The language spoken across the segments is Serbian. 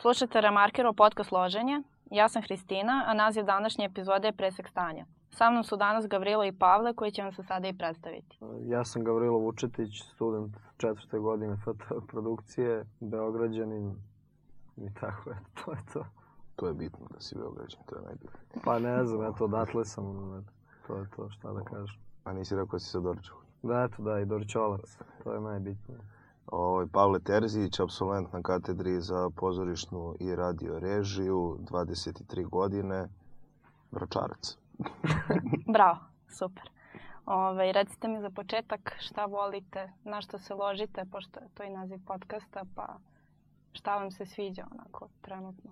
Slušate Remarkerov podcast Loženje. Ja sam Hristina, a naziv današnje epizode je Presek stanja. Sa mnom su danas Gavrilo i Pavle koji će vam se sada i predstaviti. Ja sam Gavrilo Vučetić, student četvrte godine foto produkcije, Beograđanin i tako je, to je to. To je bitno da si Beograđan, to je najbitnije. Pa ne znam, eto, odatle sam, to je to, šta da kažem. A nisi rekao da si sa Dorčevo? Da, eto, da, i Dorčolac, to je najbitnije. Ovaj, Pavle Terzić, absolvent na katedri za pozorišnu i radio režiju, 23 godine, vračarac. Bravo, super. Ove, recite mi za početak šta volite, na što se ložite, pošto je to i naziv podcasta, pa šta vam se sviđa onako trenutno?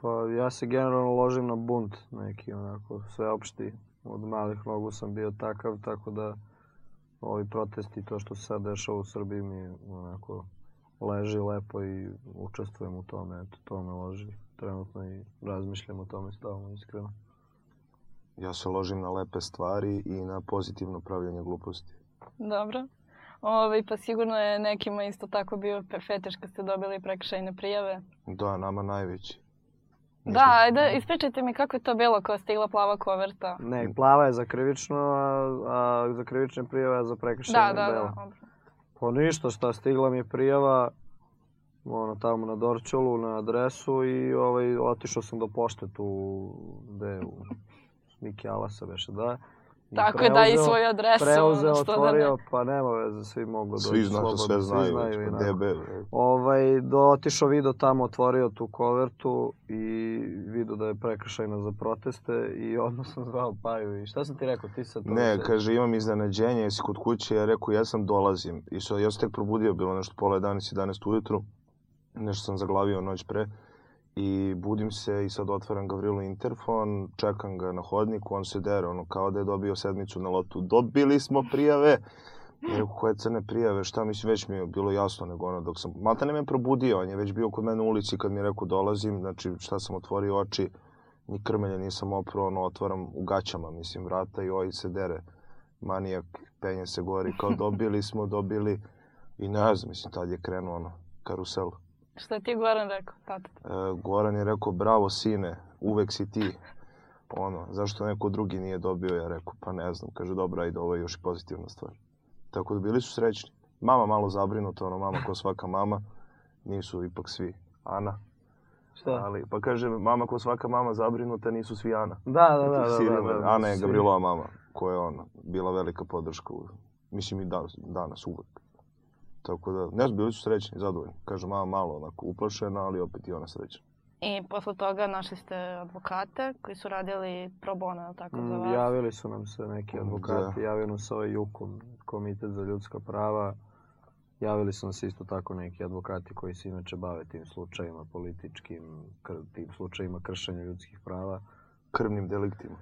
Pa ja se generalno ložim na bunt neki onako sveopšti. Od malih nogu sam bio takav, tako da ovi protesti, to što se sad dešava u Srbiji mi onako leži lepo i učestvujem u tome, eto, to me loži trenutno i razmišljam o tome stalno iskreno. Ja se ložim na lepe stvari i na pozitivno pravljanje gluposti. Dobro. Ove, pa sigurno je nekima isto tako bio fetiš kad ste dobili prekršajne prijave. Da, nama najveći. Da, ajde, ispričajte mi kako je to bilo kao stigla plava koverta. Ne, plava je za krivično, a, a za krivične prijave za prekršajne Da, da, dela. da. dobro. Pa ništa, šta stigla mi je prijava ono, tamo na Dorčolu, na adresu i ovaj, otišao sam do pošte tu, gde, u Miki Alasa beše, da. Tako je, daj i svoju adresu, Preuzeo, ono, što da otvorio, ne. pa nema veze, svi mogu Svi doći znaju, slobodno, sve svi znaju, znaju već, pa. DB. Ovaj, do, otišao video tamo, otvorio tu kovertu i video da je prekršajna za proteste i odmah sam zvao Paju i šta sam ti rekao, ti sad to Ne, se- kaže, imam iznenađenje, jesi kod kuće, ja rekao, ja sam dolazim. I so, ja sam tek probudio, bilo nešto pola 11, 11 ujutru, nešto sam zaglavio noć pre. I budim se i sad otvaram Gavrilu interfon, čekam ga na hodniku, on se dere, ono, kao da je dobio sedmicu na lotu. Dobili smo prijave! I rekao, koje crne prijave, šta mislim, već mi je bilo jasno, nego ono, dok sam, malta ne me probudio, on je već bio kod mene u ulici kad mi je rekao dolazim, znači šta sam otvorio oči, ni krmelja nisam oprao, ono, otvaram u gaćama, mislim, vrata i ovaj se dere. Manijak, penje se gori, kao dobili smo, dobili. I ne znam, mislim, tad je krenuo, ono, karusel. Šta je ti Goran rekao, tata? E, Goran je rekao, bravo sine, uvek si ti. Ono, zašto neko drugi nije dobio, ja rekao, pa ne znam. Kaže, dobro, ajde, ovo je još i pozitivna stvar. Tako da bili su srećni. Mama malo zabrinuta, ono, mama ko svaka mama. Nisu ipak svi Ana. Šta? Ali, pa kaže, mama ko svaka mama zabrinuta, nisu svi Ana. Da, da, da, da, da, ima- da, Ana je svi. Gavrilova mama, koja je ona, bila velika podrška, u, mislim i danas, danas uvek. Tako da, ne znam, bili su srećni, zadovoljni. Kaže, mama malo onako uplašena, ali opet i ona srećna. I posle toga našli ste advokate koji su radili pro bono, tako za Mm, vas? javili su nam se neki Da. advokati, javio nam se ovaj JUKOM, Komitet za ljudska prava. Javili su nam se isto tako neki advokati koji se inače bave tim slučajima političkim, kr- tim slučajima kršenja ljudskih prava. Krvnim deliktima.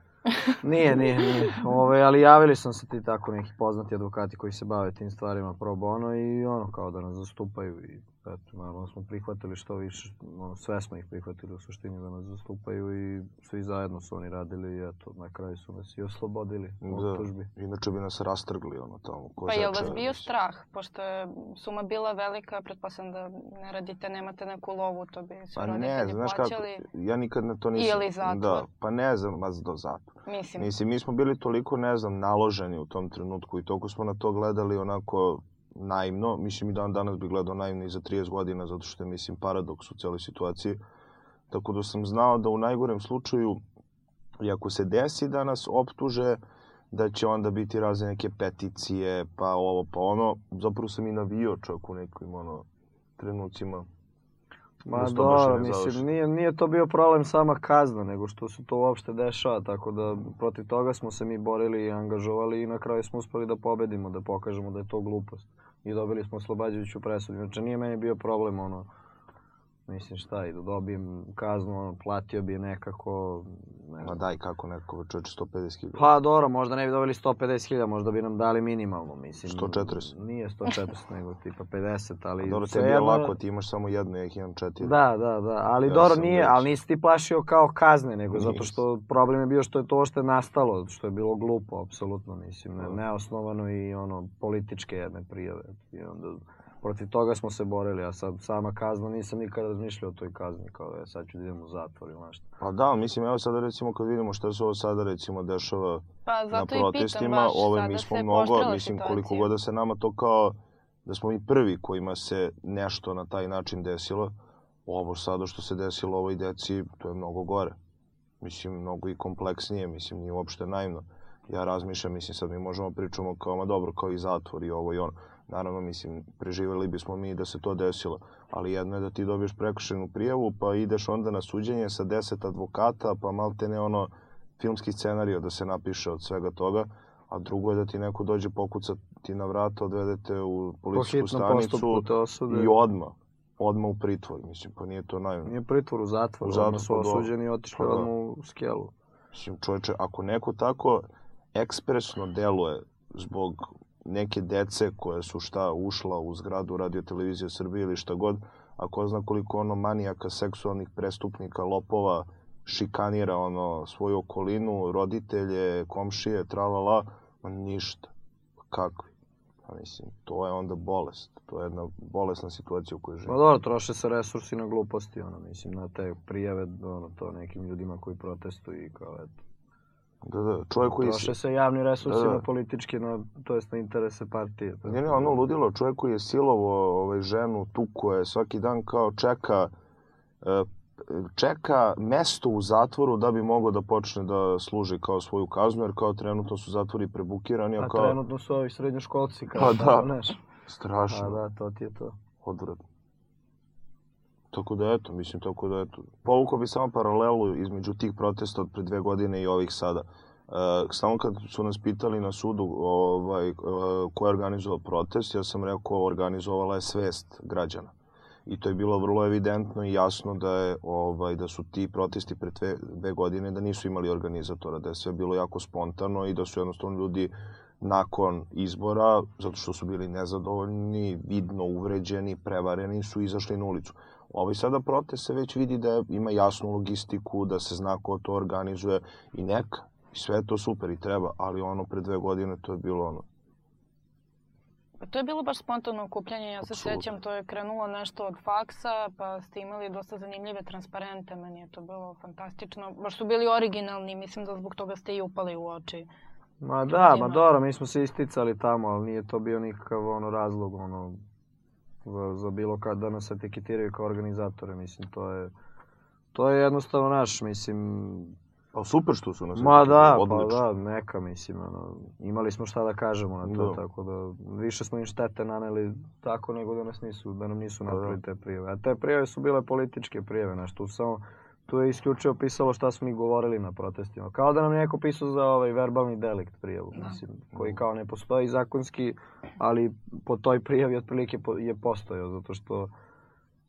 Nije, nije, nije. Ove, ali javili su nam se ti tako neki poznati advokati koji se bave tim stvarima pro bono i ono kao da nas zastupaju i eto, naravno smo prihvatili što više, ono, sve smo ih prihvatili u suštini da nas zastupaju i svi zajedno su oni radili i eto, na kraju su nas i oslobodili u Da. optužbi. Inače bi nas rastrgli, ono, tamo. Ko Pa je vas bio mislim. strah? Pošto je suma bila velika, pretpostavljam da ne radite, nemate neku lovu, to bi se Pa ne, roditelji znaš kako, plaćali. ja nikad na to nisam... Ili zatvor. Da, pa ne znam, ma do zatvor. Mislim, Mislim, mi smo bili toliko, ne znam, naloženi u tom trenutku i toliko smo na to gledali onako naivno. Mislim, i dan danas bi gledao naivno i za 30 godina, zato što je, mislim, paradoks u cijeloj situaciji. Tako da sam znao da u najgorem slučaju, i ako se desi da nas optuže, da će onda biti razne neke peticije, pa ovo, pa ono. Zapravo sam i navio čak u nekim, ono, trenucima. Ma Da dobro, ne završi. mislim, nije, nije to bio problem sama kazna, nego što se to uopšte dešava, tako da protiv toga smo se mi borili i angažovali i na kraju smo uspeli da pobedimo, da pokažemo da je to glupost. I dobili smo oslobađajuću presudu. Znači nije meni bio problem ono, mislim šta, i da dobijem kaznu, ono, platio bi nekako, ne Ma daj, kako neko, čoveče, 150 Pa dobro, možda ne bi dobili 150.000, možda bi nam dali minimalno, mislim. 140. Nije 140, nego tipa 50, ali... Dobro, tebi je svejedno- lako, ti imaš samo jednu, ja ih imam četiri. Da, da, da, ali Ja dobro nije, već- ali nisi ti plašio kao kazne, nego zato Nisam. što problem je bio što je to što je nastalo, što je bilo glupo, apsolutno, mislim, ne, Da. neosnovano i ono, političke jedne prijave. I onda protiv toga smo se borili, a sad sama kazna, nisam nikada razmišljao o toj kazni, kao da je sad ću da idem u zatvor ili nešto. Pa da, mislim, evo sada recimo kad vidimo šta se ovo sada recimo dešava Pa na zato i pitam protestima, baš, ove sada mi smo mnogo, mislim, situacija. koliko god da se nama to kao, da smo mi prvi kojima se nešto na taj način desilo, ovo sada što se desilo ovoj deci, to je mnogo gore. Mislim, mnogo i kompleksnije, mislim, nije uopšte naivno. Ja razmišljam, mislim, sad mi možemo pričamo kao, ma dobro, kao i zatvor i ovo i ono. Naravno, mislim, preživjeli bismo mi da se to desilo, ali jedno je da ti dobiješ prekršenu prijavu, pa ideš onda na suđenje sa deset advokata, pa malte ne ono filmski scenario da se napiše od svega toga, a drugo je da ti neko dođe pokuca ti na vrata, odvedete u Po policijsku stanicu osude. i odmah, odmah u pritvor, mislim, pa nije to naivno. Nije pritvor u zatvor, U zatvor, su pa osuđeni i otišli Pa da. odmah u skelu. Mislim, čoveče, ako neko tako ekspresno deluje zbog neke dece koje su šta ušla u zgradu radio televizije Srbije ili šta god, a ko zna koliko ono manijaka, seksualnih prestupnika, lopova, šikanira ono svoju okolinu, roditelje, komšije, tralala, ma ništa. Kakvi? Pa mislim, to je onda bolest. To je jedna bolesna situacija u kojoj Pa živimo. dobro, troše se resursi na gluposti, ono, mislim, na te prijave, ono, to nekim ljudima koji protestuju i kao, eto. Da, da, čovjek koji. Troše se javni resursi Da, da. na politički, na, to jest na interese partije. tako Ne, ne, da- ono ludilo, čovjek koji je silovo ovaj, ženu, tuko je, svaki dan kao čeka, e, čeka mesto u zatvoru da bi mogao da počne da služi kao svoju kaznu, jer kao trenutno su zatvori prebukirani, a A kao trenutno su ovi srednjoškolci, kao Pa pa, da. znaš. strašno, A da, to ti je to. odvratno. Tako da eto, mislim, tako da eto. Povukao bi samo paralelu između tih protesta od pre dve godine i ovih sada. E, samo kad su nas pitali na sudu ovaj, e, ko je organizovao protest, ja sam rekao organizovala je svest građana. I to je bilo vrlo evidentno i jasno da je ovaj da su ti protesti pre dve, dve godine da nisu imali organizatora, da je sve bilo jako spontano i da su jednostavno ljudi nakon izbora, zato što su bili nezadovoljni, vidno uvređeni, prevareni, su izašli na ulicu. Ovaj sada protest se već vidi da ima jasnu logistiku, da se zna ko to organizuje i neka. I sve je to super i treba, ali ono pre dve godine to je bilo ono. Pa to je bilo baš spontano okupljanje, ja se sećam, to je krenulo nešto od faksa, pa ste imali dosta zanimljive transparente, meni je to bilo fantastično. Baš su bili originalni, mislim da zbog toga ste i upali u oči. Ma da, ma dobro, mi smo se isticali tamo, ali nije to bio nikakav ono razlog, ono, za, za bilo kad da nas etiketiraju kao organizatore, mislim, to je, to je jednostavno naš, mislim, Pa super što su nas Ma da, odlično. pa da, neka mislim, ono, imali smo šta da kažemo na to, Da. tako da više smo im štete naneli tako nego da nas nisu, da nam nisu Pa da. napravili te prijave. A te prijave su bile političke prijave, znaš, tu samo, tu je isključivo pisalo šta smo mi govorili na protestima. Kao da nam je neko pisao za ovaj verbalni delikt prijavu, Da. mislim, koji kao ne postoji zakonski, ali po toj prijavi otprilike je postojao, zato što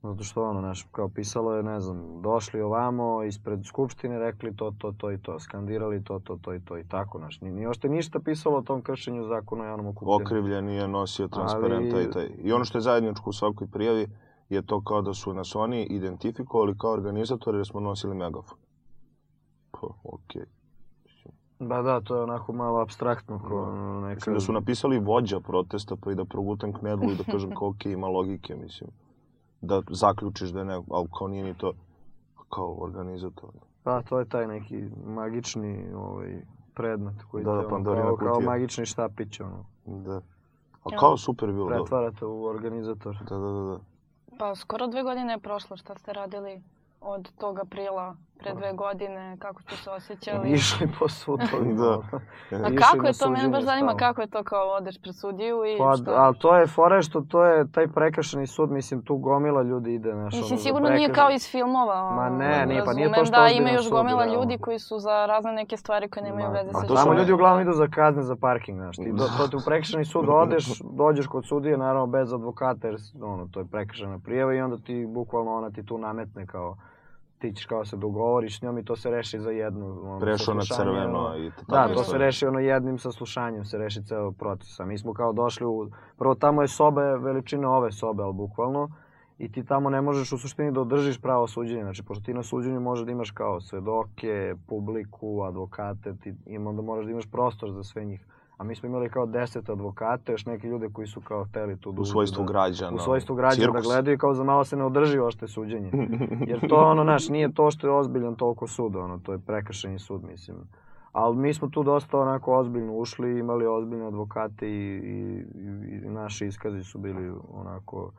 Zato što ono, znaš, kao pisalo je, ne znam, došli ovamo ispred skupštine, rekli to, to, to i to, skandirali to, to, to i to i tako, znaš. Ni, ni ošte ništa pisalo o tom kršenju zakona o javnom okupljenju. Okrivljeni je nosio transparenta Ali- i taj. I ono što je zajedničko u svakoj prijavi je to kao da su nas oni identifikovali kao organizatori jer smo nosili megafon. Pa, okej. Ba da, to je onako malo abstraktno, ko Da. ono, neka... Mislim da su napisali vođa protesta pa i da progutam knedlu i da kažem kao okej, ima logike, mislim. Da zaključiš da je ne, ali kao nije ni to kao organizator. Pa, to je taj neki magični ovaj, predmet koji Da, da, te, ono, Pandorina kao, kao magični štapić, ono, Da. A kao super bilo, da. pretvarate u organizator. Da, da, da, da. Pa skoro dve godine je prošlo, šta ste radili od tog aprila pre dve godine, kako ste se osjećali? Išli po sudovima. Da. A Išli kako je to? Mene baš zanima stalno. kako je to kao odeš pred sudiju i Pa, šta? ali to je fora što to je taj prekršeni sud, mislim, tu gomila ljudi ide, ono, Mislim, za sigurno nije prekršaj- kao iz filmova. Ma ono, ne, nije, pa nije to razumem što da ima još sud, gomila realno. ljudi koji su za razne neke stvari koje nemaju Ma, veze sa to Tamo ljudi uglavnom idu za kazne za parking, znaš. Ti do, to ti u prekršajni sud odeš, dođeš kod sudije, naravno bez advokata, jer ono, to je prekršajna prijava i onda ti bukvalno ona ti tu nametne kao ti ćeš kao se dogovoriš s njom i to se reši za jednu ono, Prešao na crveno i tako Da, to se reši ono jednim saslušanjem, se reši ceo proces. A mi smo kao došli u... Prvo tamo je sobe veličine ove sobe, ali bukvalno. I ti tamo ne možeš u suštini da održiš pravo suđenje. Znači, pošto ti na suđenju možeš da imaš kao svedoke, publiku, advokate, ti, i onda moraš da imaš prostor za sve njih. A mi smo imali kao deset advokata, još neke ljude koji su kao hteli tu da U svojstvu da, građana. u svojstvu građana da cirkus. gledaju i kao za malo se ne održi ošte suđenje. Jer to ono, naš, nije to što je ozbiljan toliko sud, ono, to je prekršeni sud, mislim. Ali mi smo tu dosta onako ozbiljno ušli, imali ozbiljne advokate i, i, i, i naši iskazi su bili onako...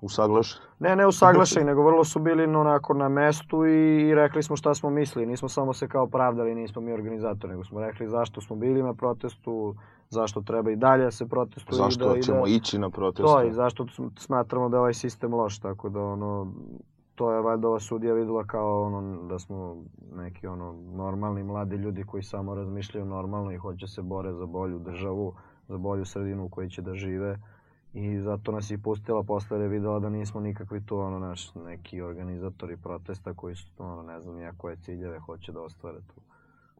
Usaglaš? Ne, ne usaglašeni, nego vrlo su bili onako na mestu i, i rekli smo šta smo mislili. Nismo samo se kao pravdali, nismo mi organizatori, nego smo rekli zašto smo bili na protestu, zašto treba i dalje da se protestuje. Zašto i da, i ćemo da, ići na proteste? To i zašto sm- smatramo da je ovaj sistem loš, tako da ono, to je valjda ova sudija videla kao ono, da smo neki ono, normalni mladi ljudi koji samo razmišljaju normalno i hoće se bore za bolju državu, za bolju sredinu u kojoj će da žive. I zato nas je i pustila posle jer je videla da nismo nikakvi tu ono naš neki organizatori protesta koji su ono ne znam ja koje ciljeve hoće da ostvare tu.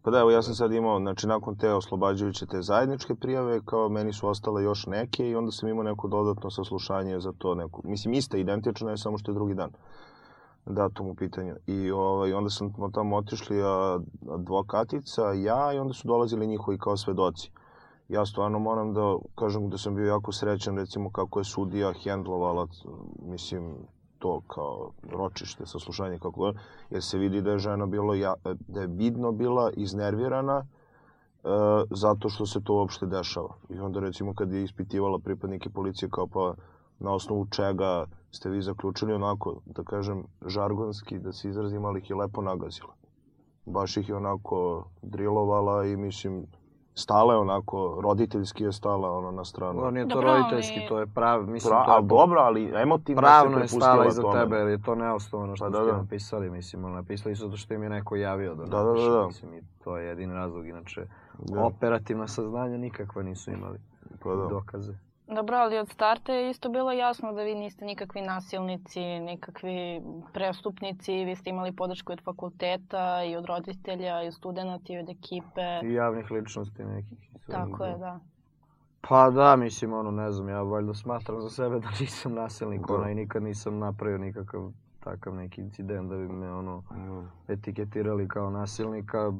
Pa da, evo ja sam sad imao, znači nakon te oslobađajuće te zajedničke prijave, kao meni su ostale još neke i onda sam imao neko dodatno saslušanje za to neko. Mislim, ista, identična je, samo što je drugi dan datum u pitanju. I ovaj, onda sam tamo otišli a, advokatica, ja i onda su dolazili njihovi kao svedoci. Ja stvarno moram da kažem da sam bio jako srećan recimo kako je sudija hendlovala, mislim, to kao ročište, saslušanje, kako god, jer se vidi da je žena bilo, ja, da je vidno bila iznervirana e, zato što se to uopšte dešava. I onda recimo kad je ispitivala pripadnike policije kao pa na osnovu čega ste vi zaključili onako, da kažem, žargonski, da se izrazim, ali ih je lepo nagazila. Baš ih je onako drilovala i mislim, stala je onako, roditeljski je stala ono na stranu. Dobro, nije to Dobro, ali- roditeljski, to je prav, mislim, Pra, to je ali dobro, ali emotivno Pravno se je stala iza tome. tebe, jer je to neosnovano što Pa da, ste da. napisali, mislim, ali napisali su zato što im je neko javio da Da, da, da, da. mislim, i to je jedin razlog, inače Da, operativna saznanja nikakva nisu imali, pa da. dokaze. Dobro, ali od starta je isto bilo jasno da vi niste nikakvi nasilnici, nikakvi prestupnici, vi ste imali podršku od fakulteta i od roditelja i od studenta i od ekipe. I javnih ličnosti nekih. Tako je, da. Pa da, mislim, ono, ne znam, ja valjda smatram za sebe da nisam nasilnik, Da. ona, i nikad nisam napravio nikakav takav neki incident da bi me, ono, Da. etiketirali kao nasilnika.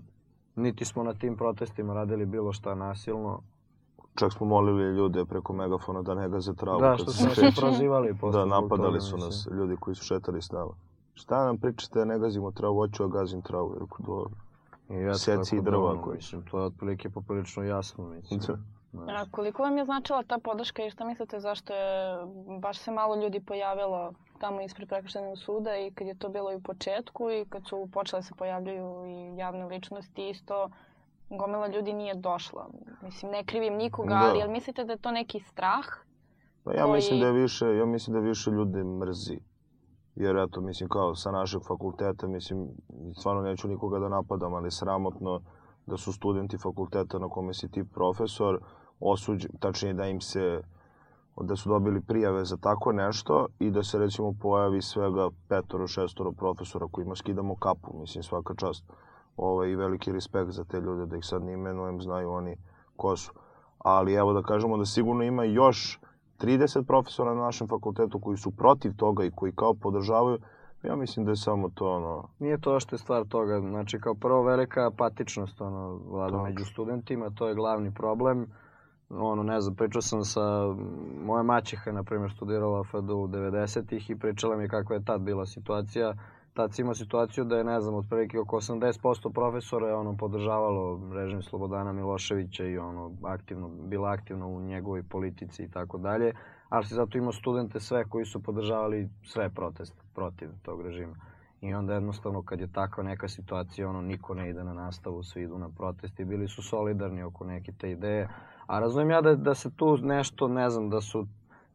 Niti smo na tim protestima radili bilo šta nasilno. Čak smo molili ljude preko megafona da ne gaze travu. Da, što se su nas šeće. i prozivali posle Da, napadali su nas ljudi koji su šetali s nama. Šta nam pričate, ne gazimo travu, hoću da gazim travu. Rekao, dobro. I ja Seci i drva da, koji- Mislim, to je otprilike poprilično jasno, mislim. Da. A koliko vam je značila ta podrška i šta mislite zašto je baš se malo ljudi pojavilo tamo ispred prekršajnog suda i kad je to bilo i u početku i kad su počele se pojavljuju i javne ličnosti isto gomila ljudi nije došla. Mislim, ne krivim nikoga, Da. ali jel mislite da je to neki strah? Pa ja koji- mislim da je više, ja mislim da više ljudi mrzi. Jer eto, mislim, kao sa našeg fakulteta, mislim, stvarno neću nikoga da napadam, ali sramotno da su studenti fakulteta na kome si ti profesor osuđeni, tačnije da im se da su dobili prijave za tako nešto i da se recimo pojavi svega petoro, šestoro profesora kojima skidamo kapu, mislim svaka čast. Ovaj, I veliki respekt za te ljude, da ih sad ne imenujem, znaju oni ko su. Ali evo da kažemo da sigurno ima još 30 profesora na našem fakultetu koji su protiv toga i koji kao podržavaju, ja mislim da je samo to ono, Nije to što je stvar toga. Znači, kao prvo velika apatičnost ono, vlada Tako. među studentima, to je glavni problem. Ono, ne znam, pričao sam sa... Moja maćeha na primjer, studirala FDU u 90-ih i pričala mi kakva je tad bila situacija. Tad si imao situaciju da je, ne znam, otprilike oko 80% profesora je ono, podržavalo režim Slobodana Miloševića i ono, aktivno, bila aktivno u njegovoj politici i tako dalje. Ali si zato imao studente sve koji su podržavali sve proteste protiv tog režima. I onda jednostavno kad je takva neka situacija, ono, niko ne ide na nastavu, svi idu na protest i bili su solidarni oko neke te ideje. A razumijem ja da, da se tu nešto, ne znam, da su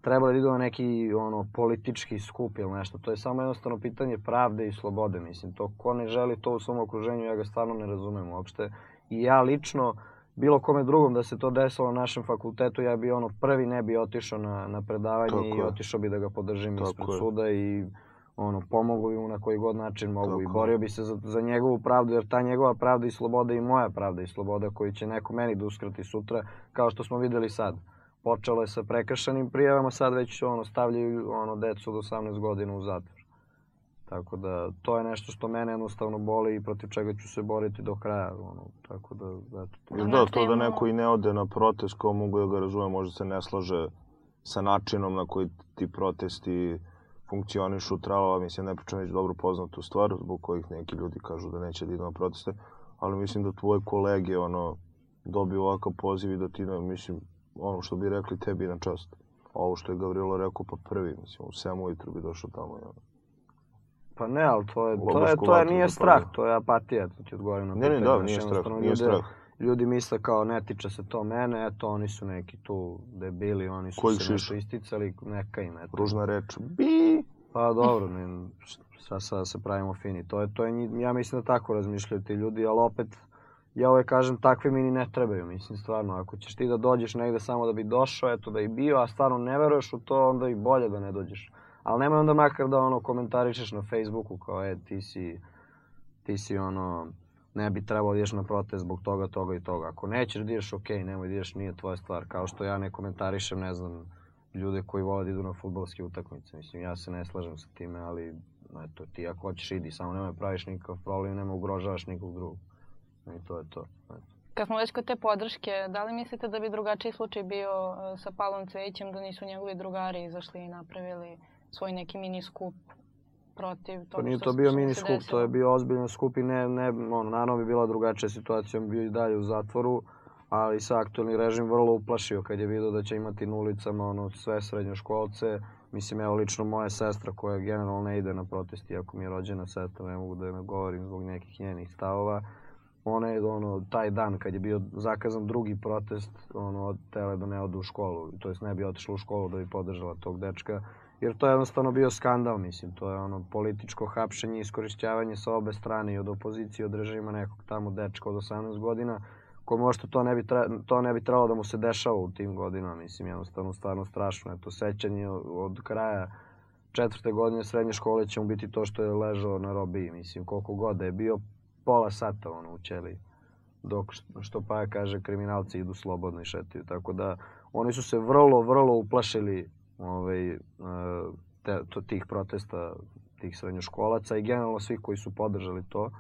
trebali da idu na neki ono, politički skup ili nešto. To je samo jednostavno pitanje pravde i slobode, mislim. To ko ne želi to u svom okruženju, ja ga stvarno ne razumem uopšte. I ja lično, bilo kome drugom da se to desilo na našem fakultetu, ja bi ono prvi ne bi otišao na, na predavanje Tako i je. otišao bi da ga podržim Tako ispred je. suda i ono, pomogu bi mu na koji god način mogu Tako i borio bi se za, za njegovu pravdu, jer ta njegova pravda i sloboda i moja pravda i sloboda koju će neko meni da uskrati sutra, kao što smo videli sad. Počelo je sa prekršanim prijavama, sad već ono, stavljaju ono, decu od 18 godina u zatvor. Tako da, to je nešto što mene jednostavno boli i protiv čega ću se boriti do kraja. Ono, tako da, eto. to. Da, to da neko i ne ode na protest, ko mogu da ga razume, možda se ne slaže sa načinom na koji ti protesti funkcionišu, tralova, mislim, ne pričam već dobro poznatu stvar, zbog kojih neki ljudi kažu da neće da idu na proteste, ali mislim da tvoje kolege, ono, dobiju ovakav poziv i da ti, ne, mislim, ono što bi rekli tebi na čast. Ovo što je Gavrilo rekao, pa prvi, mislim, u 7 ujutru bi došao tamo ono. Pa ne, ali to je, to je, to je, nije vatro strah, zapalio. to je apatija, to ti odgovorim na Ne, ne, da, Znaš, nije strah, nije strah. Ljudi misle kao ne tiče se to mene, eto oni su neki tu debili, oni su Koji se nešto isticali, neka im, eto. Ružna reč. Bi! Pa dobro, ne, sad, sad se pravimo fini. To je, to je, ja mislim da tako razmišljaju ti ljudi, ali opet, ja uvek kažem, takvi mi ni ne trebaju, mislim, stvarno. Ako ćeš ti da dođeš negde samo da bi došao, eto da i bio, a stvarno ne veruješ u to, onda i bolje da ne dođeš. Ali nemoj onda makar da ono komentarišeš na Facebooku kao, e, ti si, ti si ono, ne bi trebalo da ideš na protest zbog toga, toga i toga. Ako nećeš da ideš, okej, nemoj da ideš, nije tvoja stvar. Kao što ja ne komentarišem, ne znam, ljude koji vole da idu na futbolske utakmice. Mislim, ja se ne slažem sa time, ali eto, ti ako hoćeš idi, samo nemoj praviš nikakav problem, nemoj ugrožavaš nikog drugog. I to je to. Kad smo već kod te podrške, da li mislite da bi drugačiji slučaj bio e, sa Pavlom Cvejićem, da nisu njegovi drugari izašli i napravili svoj neki mini skup protiv To toga nije što to bio mini skup, to je bio ozbiljan skup i ne, ne, ono, naravno bi bila drugačija situacija, on bi bio i dalje u zatvoru, ali se aktualni režim vrlo uplašio kad je vidio da će imati na ulicama ono, sve srednjoškolce. Mislim, evo lično moja sestra koja generalno ne ide na protest, iako mi je rođena sestra, ne mogu da je ne govorim zbog nekih njenih stavova. Ona je ono, taj dan kad je bio zakazan drugi protest, ono, tele da ne ode u školu, to jest ne bi otišla u školu da bi podržala tog dečka jer to je jednostavno bio skandal, mislim, to je ono političko hapšenje i iskorišćavanje sa obe strane i od opozicije od režima nekog tamo dečka od 18 godina, ko možda to ne bi, tre, to ne bi trebalo da mu se dešava u tim godinama, mislim, jednostavno stvarno strašno je to sećanje od kraja četvrte godine srednje škole će mu biti to što je ležao na robiji, mislim, koliko god da je bio pola sata ono u ćeliji dok što- što pa kaže kriminalci idu slobodno i šetaju, tako da oni su se vrlo, vrlo uplašili ovaj, e, te, to, tih protesta tih srednjoškolaca i generalno svih koji su podržali to.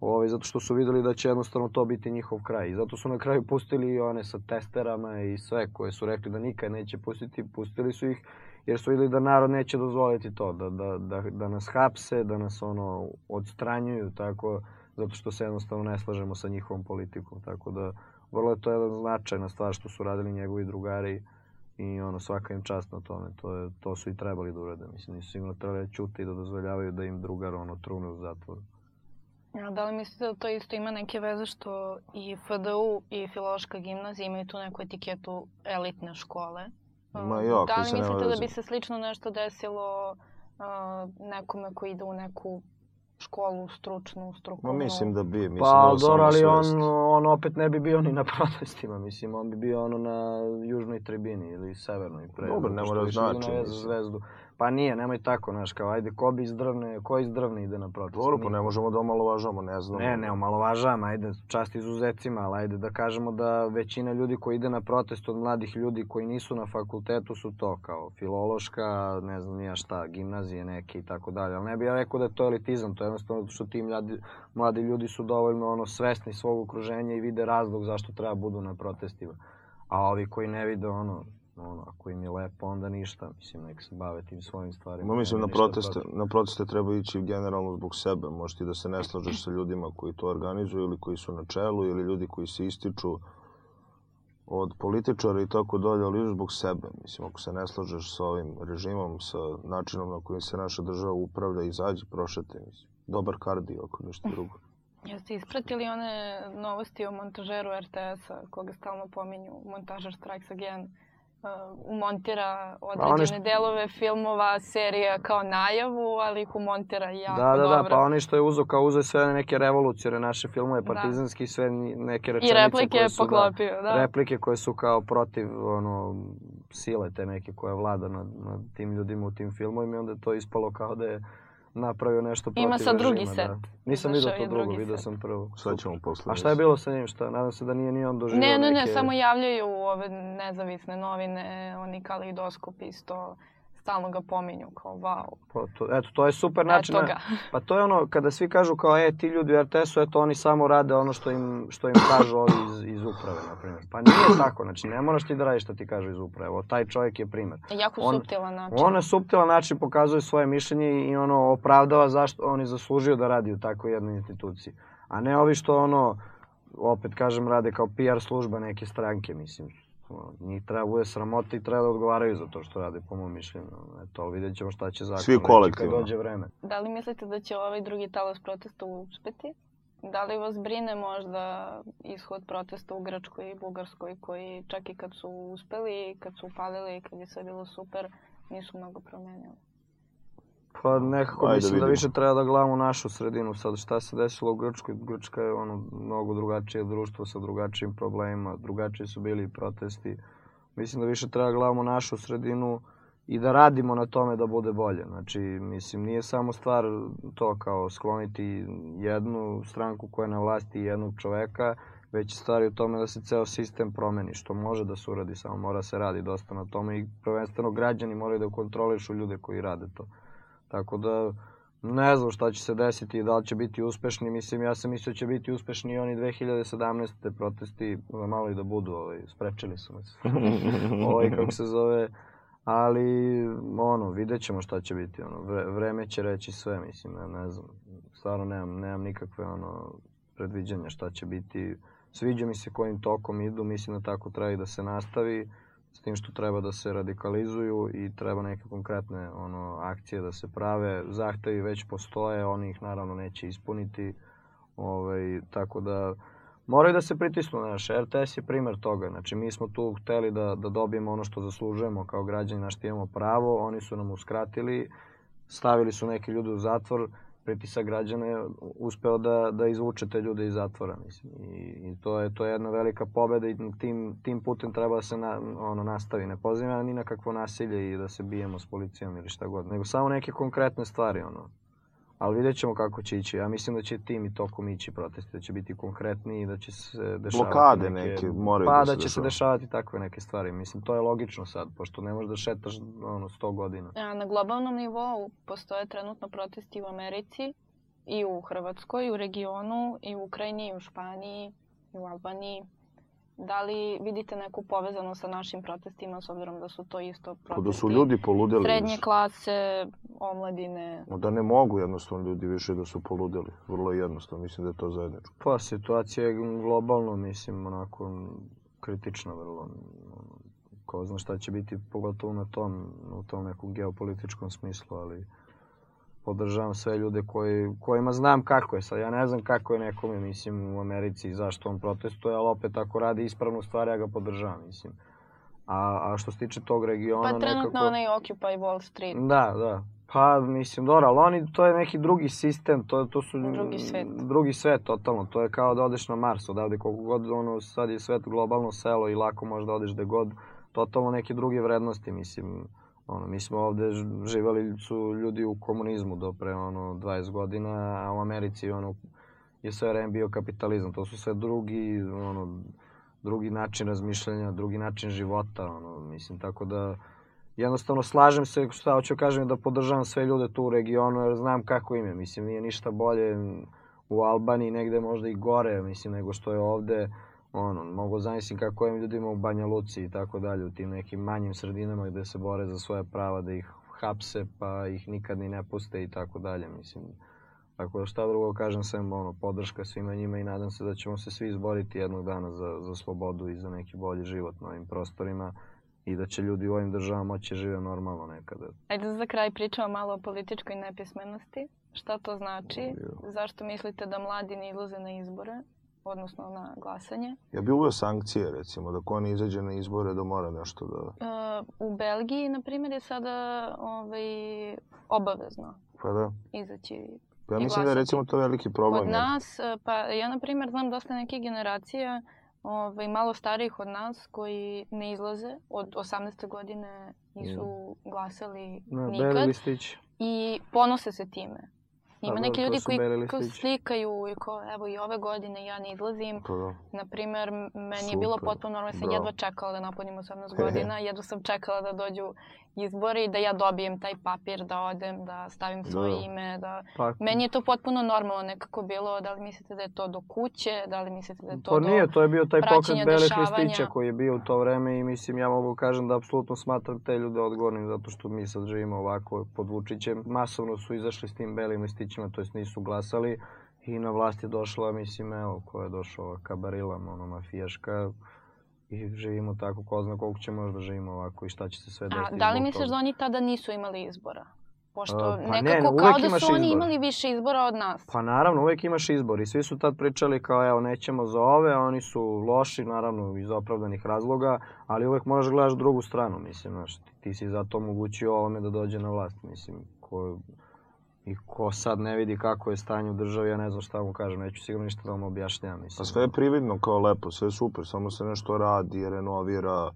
Ovaj, zato što su videli da će jednostavno to biti njihov kraj. I zato su na kraju pustili i one sa testerama i sve koje su rekli da nikad neće pustiti, pustili su ih jer su videli da narod neće dozvoliti to, da, da, da, da nas hapse, da nas ono odstranjuju, tako, zato što se jednostavno ne slažemo sa njihovom politikom. Tako da, vrlo je to jedna značajna stvar što su radili njegovi drugari i ono svaka im čast na tome. To, je, to su i trebali da urade. Mislim, nisu sigurno trebali da ćute i da dozvoljavaju da im drugar ono trune u zatvoru. A da li mislite da to isto ima neke veze što i FDU i Filološka gimnazija imaju tu neku etiketu elitne škole? Ma A, jo, Da li mislite da veze. bi se slično nešto desilo a, nekome ko ide u neku školu stručnu, Ma strukovnu? mislim da bi, mislim Pa da dobro, ali on, on opet ne bi bio ni na protestima, mislim, on bi bio ono na južnoj tribini ili severnoj. Pre, Dobro, ne mora znači, na zvezdu. Pa nije, nemoj tako, znaš, kao, ajde, ko bi iz drvne, ko iz drvne ide na protest? Dobro, pa ne možemo da omalovažamo, ne znam. Ne, ne omalovažavam, ajde, čast izuzecima, ali ajde da kažemo da većina ljudi koji ide na protest od mladih ljudi koji nisu na fakultetu su to kao filološka, ne znam nija šta, gimnazije neke i tako dalje. Ali ne bih ja rekao da je to elitizam, to je jednostavno što ti mladi, mladi ljudi su dovoljno ono, svesni svog okruženja i vide razlog zašto treba budu na protestima. A ovi koji ne vide ono, ono, ako im je lepo, onda ništa, mislim, nek se bave tim svojim stvarima. Ma mislim, na proteste, na proteste treba ići generalno zbog sebe. Možeš ti da se ne slažeš sa ljudima koji to organizuju ili koji su na čelu ili ljudi koji se ističu od političara i tako dalje, ali ideš zbog sebe. Mislim, ako se ne slažeš sa ovim režimom, sa načinom na kojim se naša država upravlja, izađi, prošete. Mislim. Dobar kardio, ako ništa drugo. Jeste ispratili one novosti o montažeru RTS-a, koga stalno pominju, montažer Strikes Again, uh, umontira određene što- delove filmova, serija kao najavu, ali ih umontira jako Da, da, dobro. da, pa oni što je uzo, kao uzo sve neke revolucije, naše filmove, Da. partizanski, sve ni- neke I rečenice replike koje su, poklopio, da. replike koje su kao protiv ono, sile te neke koja vlada nad, nad tim ljudima u tim filmovima i onda je to ispalo kao da je napravio nešto protiv Ima sad drugi režima, set. Da. Nisam vidio to drugo, vidio sam prvo. Sad ćemo posle. A šta je bilo sa njim? Šta? Nadam se da nije ni on doživio Ne, ne, ne, neke... samo javljaju ove nezavisne novine, oni kaleidoskop isto stalno ga pominju kao wow. Pa to, eto, to je super način. Eto na- ga. Pa to je ono, kada svi kažu kao, e, ti ljudi u RTS-u, eto, oni samo rade ono što im, što im kažu ovi iz, iz uprave, na primjer. Pa nije tako, znači, ne moraš ti da radiš što ti kažu iz uprave. Evo, taj čovjek je primer. Jako On- suptilan način. On na suptilan način pokazuje svoje mišljenje i ono, opravdava zašto on je zaslužio da radi u takvoj jednoj instituciji. A ne ovi što ono, opet kažem, rade kao PR služba neke stranke, mislim. Njih treba bude sramota i treba da odgovaraju za to što rade, po mom mišljenju. Eto, ali vidjet ćemo šta će zakon Svi kolektivno. kad dođe vreme. Da li mislite da će ovaj drugi talas protesta uspeti? Da li vas brine možda ishod protesta u Grčkoj i Bugarskoj koji čak i kad su uspeli, kad su upalili, kad je sve bilo super, nisu mnogo promenili? Pa nekako Ajde, mislim da vidimo. više treba da gledamo našu sredinu sad. Šta se desilo u Grčkoj? Grčka je ono mnogo drugačije društvo sa drugačijim problemima, drugačiji su bili i protesti. Mislim da više treba da gledamo našu sredinu i da radimo na tome da bude bolje. Znači, mislim, nije samo stvar to kao skloniti jednu stranku koja je na vlasti i jednog čoveka, već je stvar i u tome da se ceo sistem promeni, što može da se uradi, samo mora se radi dosta na tome i prvenstveno građani moraju da kontrolišu ljude koji rade to. Tako da, ne znam šta će se desiti i da li će biti uspešni. Mislim, ja sam mislio da će biti uspešni i oni 2017. protesti, da malo i da budu, ovaj, sprečili su nas. ovaj, kako se zove, ali, ono, vidjet ćemo šta će biti, ono, vre, vreme će reći sve, mislim, ne, ne znam, stvarno nemam, nemam nikakve, ono, predviđanja šta će biti. Sviđa mi se kojim tokom idu, mislim da tako treba i da se nastavi, s tim što treba da se radikalizuju i treba neke konkretne ono akcije da se prave. Zahtevi već postoje, oni ih naravno neće ispuniti. Ovaj, tako da moraju da se pritisnu, znaš, RTS je primer toga. Znači, mi smo tu hteli da, da dobijemo ono što zaslužujemo kao građani, na što imamo pravo, oni su nam uskratili, stavili su neke ljude u zatvor, pritisak građana je uspeo da, da izvuče te ljude iz zatvora, mislim. I, i to, je, to je jedna velika pobeda i tim, tim putem treba da se na, ono, nastavi. Ne pozivam ni na kakvo nasilje i da se bijemo s policijom ili šta god, nego samo neke konkretne stvari, ono. Ali vidjet ćemo kako će ići. Ja mislim da će tim i tokom ići protesti, da će biti konkretni i da će se dešavati Blokade neke moraju pa, da se da će se dešavati takve neke stvari. Mislim, to je logično sad, pošto ne možeš da šetaš ono, 100 godina. A, Na globalnom nivou postoje trenutno protesti u Americi i u Hrvatskoj, i u regionu, i u Ukrajini, i u Španiji, i u Albaniji. Da li vidite neku povezanost sa našim protestima, s obzirom da su to isto protesti Pa da su ljudi poludeli srednje više. klase, omladine? Da ne mogu jednostavno ljudi više da su poludeli. Vrlo jednostavno, mislim da je to zajedničko. Pa, situacija je globalno, mislim, onako kritična vrlo. Ko zna šta će biti, pogotovo na tom, u tom nekom geopolitičkom smislu, ali podržavam sve ljude koji, kojima znam kako je sad. Ja ne znam kako je nekome, mislim, u Americi i zašto on protestuje, ali opet ako radi ispravnu stvar, ja ga podržavam, mislim. A, a što se tiče tog regiona, Pa trenutno nekako... onaj Occupy Wall Street. Da, da. Pa, mislim, dobro, ali oni, to je neki drugi sistem, to, to su... Drugi svet. Drugi svet, totalno. To je kao da odeš na Mars, odavde koliko god, ono, sad je svet globalno selo i lako možeš da odeš gde god. Totalno neke druge vrednosti, mislim. Ono, mi smo ovde živali su ljudi u komunizmu do pre, ono, 20 godina, a u Americi, ono, je sve vreme bio kapitalizam. To su sve drugi, ono, drugi način razmišljanja, drugi način života, ono, mislim, tako da jednostavno slažem se, šta hoću da kažem, da podržavam sve ljude tu u regionu, jer znam kako im je, mislim, nije ništa bolje u Albaniji, negde možda i gore, mislim, nego što je ovde, ono, mogu zamislim kako je ljudima u Banja Luci i tako dalje, u tim nekim manjim sredinama gde se bore za svoje prava, da ih hapse, pa ih nikad ni ne puste i tako dalje, mislim. Tako da šta drugo kažem, sem ono, podrška svima njima i nadam se da ćemo se svi izboriti jednog dana za, za slobodu i za neki bolji život na ovim prostorima i da će ljudi u ovim državama moći da žive normalno nekada. Ajde da za kraj pričamo malo o političkoj nepismenosti. Šta to znači? Zašto mislite da mladi ne izlaze na izbore, odnosno na glasanje? Ja bih uveo sankcije, recimo, da ko ne izađe na izbore da mora nešto da... E, u Belgiji, na primjer, je sada ovaj, obavezno Pa da. izaći Pa ja I mislim da je recimo to veliki problem. Jer- nas, e, pa ja na primjer znam dosta nekih generacija ovaj, malo starijih od nas koji ne izlaze od 18. godine nisu glasali Na, beli nikad i ponose se time. Ima Pa neki ljudi koji listići. slikaju i kao evo i ove godine ja ne izlazim. Pa da. Na primjer, m- meni je bilo Super, potpuno normalno, sam bravo. jedva čekala da napunim 18 godina, jedva sam čekala da dođu izbori i da ja dobijem taj papir, da odem, da stavim svoje Da. ime, da... Pa, Meni je to potpuno normalno nekako bilo, da li mislite da je to do kuće, da li mislite da je to Pa do... nije, to je bio taj pokret belih listića koji je bio u to vreme i mislim ja mogu kažem da apsolutno smatram te ljude odgovornim zato što mi sad živimo ovako pod Vučićem. Masovno su izašli s tim belim listićima, to jest nisu glasali i na vlast je došla, mislim, evo, ko je došao, ova kabarila, ono, mafijaška i živimo tako, ko zna koliko će možda živimo ovako i šta će se sve desiti. A da li misliš toga. da oni tada nisu imali izbora? Pošto A, pa ne, nekako uvek kao da su oni izbor. imali više izbora od nas. Pa naravno, uvek imaš izbor i svi su tad pričali kao evo nećemo za ove, a oni su loši, naravno iz opravdanih razloga, ali uvek moraš da gledaš drugu stranu, mislim, znaš, ti, ti si zato omogućio ovome da dođe na vlast, mislim, ko, i ko sad ne vidi kako je stanje u državi, ja ne znam šta mu kažem, neću sigurno ništa da vam objašnjam, mislim. Pa sve je prividno kao lepo, sve je super, samo se nešto radi, renovira,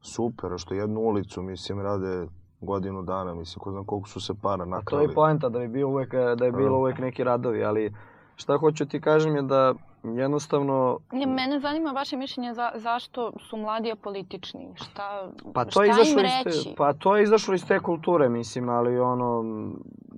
super, a što jednu ulicu, mislim, rade godinu dana, mislim, ko znam koliko su se para A to je nakrali. poenta, da bi, bio uvek, da je bilo uvek neki radovi, ali šta hoću ti kažem je da jednostavno Ne, mene zanima vaše mišljenje za, zašto su mladi apolitični. Šta, Pa to šta je izašlo im iz reći? te, pa to je izašlo iz te kulture, mislim, ali ono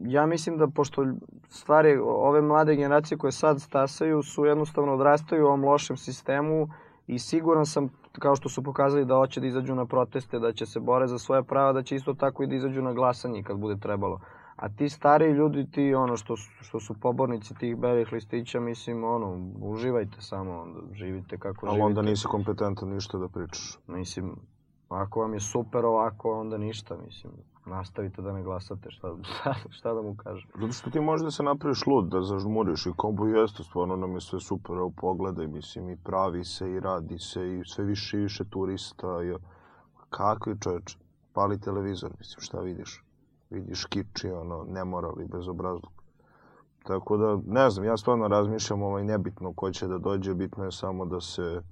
ja mislim da pošto stvari ove mlade generacije koje sad stasaju su jednostavno odrastaju u ovom lošem sistemu i siguran sam kao što su pokazali da hoće da izađu na proteste, da će se bore za svoje prava, da će isto tako i da izađu na glasanje kad bude trebalo. A ti stariji ljudi, ti ono što su, što su pobornici tih belih listića, mislim, ono, uživajte samo, onda živite kako Ali živite. onda nisi kompetentan ništa da pričaš. Mislim, ako vam je super ovako, onda ništa, mislim. Nastavite da ne glasate, šta, šta, šta da mu kažem. Zato što ti možeš da se napraviš lud, da zažmuriš i kao bo jeste, stvarno nam je sve super, evo pogledaj, mislim, i pravi se, i radi se, i sve više i više turista, i... Kakvi čoveč, pali televizor, mislim, šta vidiš? Vidiš kiči, ono, nemoral i bezobrazluk. Tako da, ne znam, ja stvarno razmišljam, ovaj, nebitno ko će da dođe, bitno je samo da se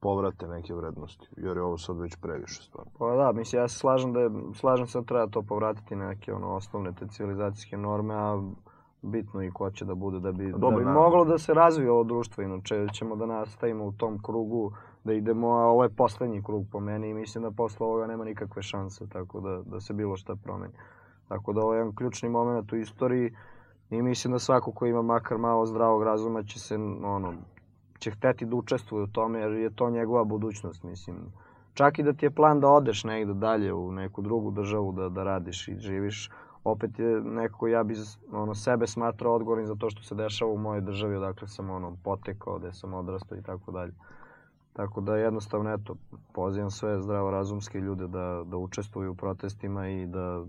povrate neke vrednosti, jer je ovo sad već previše stvarno. Pa da, mislim, ja se slažem da je, slažem se da treba to povratiti na neke ono, osnovne te civilizacijske norme, a bitno i ko će da bude da bi, Dobro, da bi moglo da se razvije ovo društvo, inače ćemo da nastavimo u tom krugu, da idemo, a ovo je poslednji krug po meni i mislim da posle ovoga nema nikakve šanse, tako da, da se bilo šta promeni. Tako da ovo je jedan ključni moment u istoriji i mislim da svako ko ima makar malo zdravog razuma će se, ono, će hteti da učestvuje u tome jer je to njegova budućnost, mislim. Čak i da ti je plan da odeš negde dalje u neku drugu državu da, da radiš i živiš, opet je nekako ja bi ono, sebe smatrao odgovornim za to što se dešava u mojoj državi odakle sam ono, potekao, gde sam odrastao i tako dalje. Tako da jednostavno, eto, pozivam sve zdravorazumske ljude da, da učestvuju u protestima i da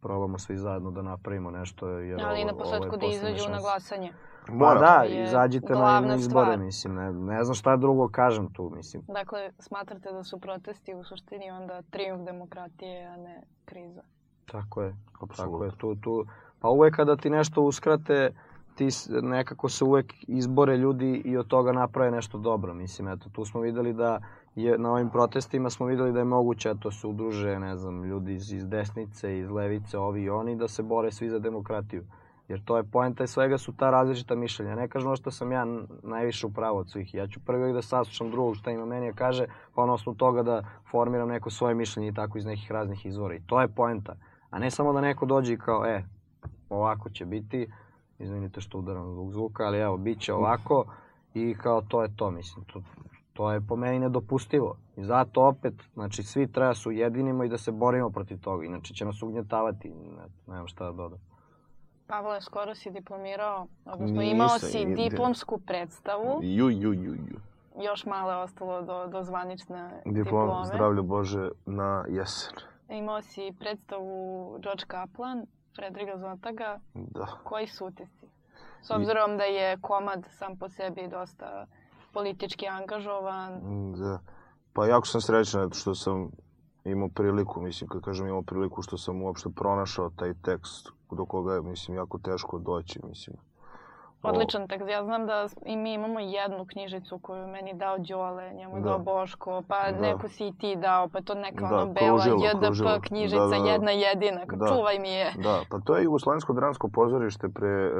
probamo svi zajedno da napravimo nešto. Jer Ali i na ovo- je posledku da izađu na šansa. glasanje. Pa Mora. da, je izađite na, na izbore, stvar. mislim, ne, ne znam šta drugo kažem tu, mislim. Dakle, smatrate da su protesti u suštini onda trijumf demokratije, a ne kriza. Tako je, tako Apsolutno. je, tu, tu, pa uvek kada ti nešto uskrate, ti nekako se uvek izbore ljudi i od toga naprave nešto dobro, mislim, eto, tu smo videli da je, na ovim protestima smo videli da je moguće, eto, se udruže, ne znam, ljudi iz, iz desnice, iz levice, ovi i oni, da se bore svi za demokratiju. Jer to je poenta i svega su ta različita mišljenja. Ne kažem što sam ja najviše u pravu od svih. Ja ću prvi da saslušam drugog šta ima meni da kaže, pa na osnovu toga da formiram neko svoje mišljenje i tako iz nekih raznih izvora. I to je poenta. A ne samo da neko dođe i kao, e, ovako će biti, izvinite što udaram zbog zvuka, ali evo, bit će ovako i kao to je to, mislim. To, to je po meni nedopustivo. I zato opet, znači, svi treba se ujedinimo i da se borimo protiv toga, inače će nas ugnjetavati, ne, nemam šta da dodam. Pavle, skoro si diplomirao, odnosno Nisam, imao si ide. diplomsku predstavu. Ju, ju, ju, ju. Još malo je ostalo do, do zvanične Diplom, diplome. zdravlje Bože, na jesen. Imao si predstavu George Kaplan, Fredriga Zotaga. Da. Koji su utisci? S obzirom da je komad sam po sebi dosta politički angažovan. Da. Pa jako sam srećan što sam imao priliku, mislim, kad kažem imao priliku što sam uopšte pronašao taj tekst do koga je, mislim, jako teško doći, mislim. Odličan tekst. Ja znam da i mi imamo jednu knjižicu koju meni dao Đole, njemu je Da. dao Boško, pa Da. neku si i ti dao, pa to neka Da, ono bela kružilo, JDP kružilo. knjižica, Da, da, da. jedna jedina, Da. čuvaj mi je. Da, pa to je Jugoslovensko dramsko pozorište pre e,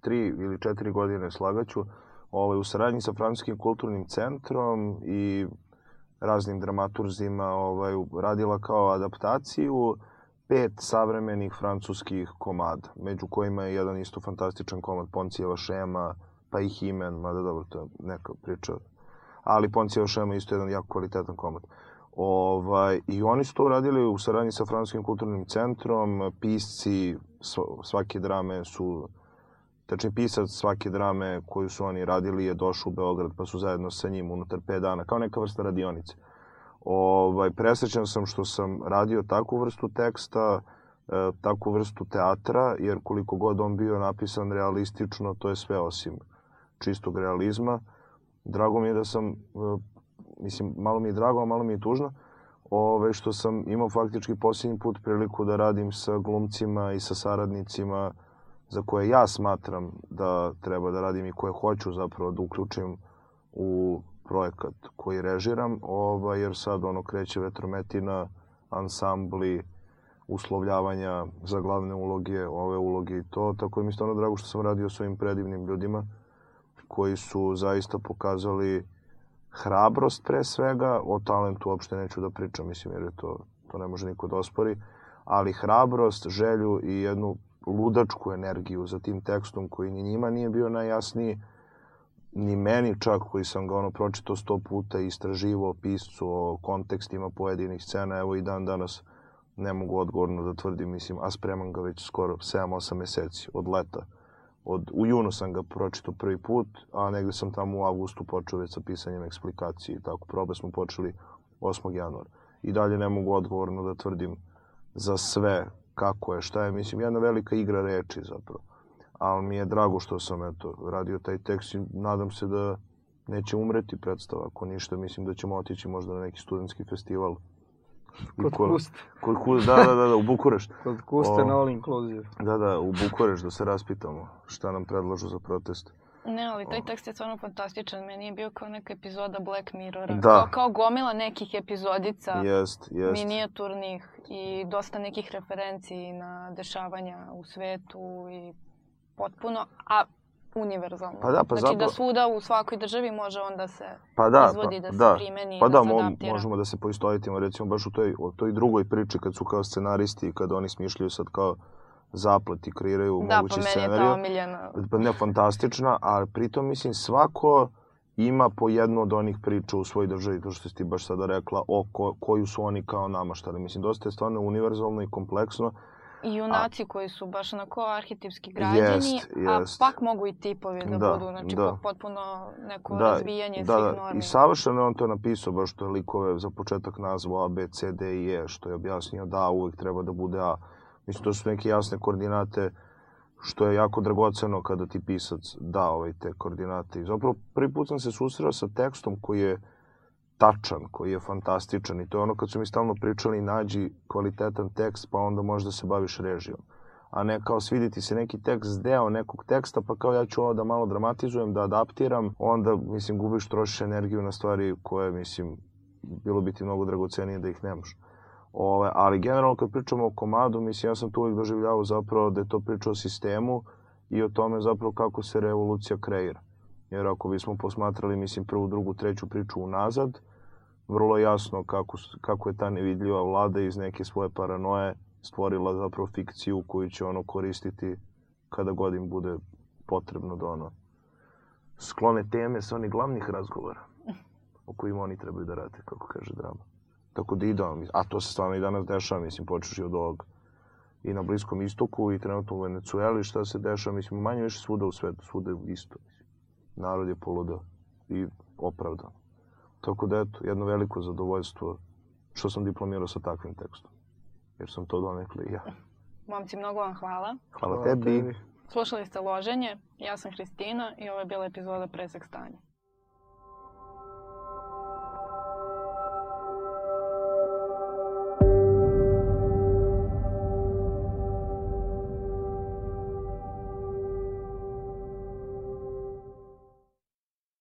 tri ili četiri godine slagaću, ovaj, u saradnji sa Francuskim kulturnim centrom i raznim dramaturzima ovaj, radila kao adaptaciju pet savremenih francuskih komada, među kojima je jedan isto fantastičan komad Poncijeva šema, pa i Himen, mada dobro, to je neka priča. Ali Poncijeva šema je isto jedan jako kvalitetan komad. Ovaj, I oni su to uradili u saradnji sa Francuskim kulturnim centrom, pisci svake drame su Tačni pisac svake drame koju su oni radili je došao u Beograd pa su zajedno sa njim unutar 5 dana, kao neka vrsta radionice. Ovaj, presrećan sam što sam radio takvu vrstu teksta, e, takvu vrstu teatra, jer koliko god on bio napisan realistično, to je sve osim čistog realizma. Drago mi je da sam, e, mislim, malo mi je drago, a malo mi je tužno, ove, što sam imao faktički posljednji put priliku da radim sa glumcima i sa saradnicima za koje ja smatram da treba da radim i koje hoću zapravo da uključim u projekat koji režiram, ovaj, jer sad ono kreće vetrometina, ansambli, uslovljavanja za glavne uloge, ove uloge i to. Tako je mi stvarno drago što sam radio s ovim predivnim ljudima koji su zaista pokazali hrabrost pre svega, o talentu uopšte neću da pričam, mislim, jer je to, to ne može niko da ospori, ali hrabrost, želju i jednu ludačku energiju za tim tekstom koji ni njima nije bio najjasniji, ni meni čak koji sam ga ono pročitao sto puta i istraživo piscu o kontekstima pojedinih scena, evo i dan danas ne mogu odgovorno da tvrdim, mislim, a spremam ga već skoro 7-8 meseci od leta. Od, u junu sam ga pročitao prvi put, a negde sam tamo u avgustu počeo već sa pisanjem eksplikacije i tako. Probe smo počeli 8. januara. I dalje ne mogu odgovorno da tvrdim za sve kako je, šta je, mislim, jedna velika igra reči zapravo ali mi je drago što sam eto, radio taj tekst i nadam se da neće umreti predstava. Ako ništa, mislim da ćemo otići možda na neki studentski festival. Kod ko, Kust. Kod Kust, da, da, da, da, u Bukurešt. Kod Kuste na all inclusive. Da, da, u Bukurešt da se raspitamo šta nam predlažu za protest. Ne, ali taj tekst je stvarno fantastičan. Meni je bio kao neka epizoda Black Mirrora. Da. Kao, kao gomila nekih epizodica. Jest, jest. Minijaturnih i dosta nekih referenciji na dešavanja u svetu i potpuno, a univerzalno. Pa da, pa znači zapravo... da svuda u svakoj državi može onda se pa da, izvodi, pa, da, da se primeni, pa da, da se adaptira. možemo da se poistovitimo, recimo baš u toj, u toj drugoj priči kad su kao scenaristi i kad oni smišljaju sad kao zaplet i kreiraju da, mogući scenariju. Da, pa meni je ta omiljena. Pa ne, fantastična, a pritom mislim svako ima po jednu od onih priča u svojoj državi, to što si ti baš sada rekla, o ko, koju su oni kao namaštali. Mislim, dosta je stvarno univerzalno i kompleksno I junaci a, koji su baš onako arhetipski građani, jest, jest. a pak mogu i tipovi da, da budu, znači da. potpuno neko da, razvijanje da, svih normi. I savršeno on to napisao, baš to je likove za početak nazvao A, B, C, D i E, što je objasnio da uvek treba da bude A. Mislim, to su neke jasne koordinate, što je jako dragoceno kada ti pisac da ovaj te koordinate. I zapravo prvi put sam se susreo sa tekstom koji je tačan, koji je fantastičan i to je ono kad su mi stalno pričali nađi kvalitetan tekst pa onda možda se baviš režijom. A ne kao sviditi se neki tekst, deo nekog teksta, pa kao ja ću ovo da malo dramatizujem, da adaptiram, onda, mislim, gubiš, trošiš energiju na stvari koje, mislim, bilo bi ti mnogo dragocenije da ih nemaš. Ove, ali generalno kad pričamo o komadu, mislim, ja sam tu uvijek doživljavao zapravo da je to priča o sistemu i o tome zapravo kako se revolucija kreira. Jer ako bismo posmatrali, mislim, prvu, drugu, treću priču unazad, vrlo jasno kako, kako je ta nevidljiva vlada iz neke svoje paranoje stvorila zapravo fikciju koju će ono koristiti kada god im bude potrebno da ono sklone teme sa onih glavnih razgovora o kojima oni trebaju da rade, kako kaže drama. Tako da ide a to se stvarno i danas dešava, mislim, počeš i od ovog i na Bliskom istoku i trenutno u Venecueli, šta se dešava, mislim, manje više svuda u svetu, svuda isto. Narod je poludao i opravdano. Tako da, eto, jedno veliko zadovoljstvo što sam diplomirao sa takvim tekstom. Jer sam to donekle i ja. Momci, mnogo vam hvala. Hvala, hvala tebi. Slušali ste Loženje, ja sam Hristina i ovo je bila epizoda Presek stanja.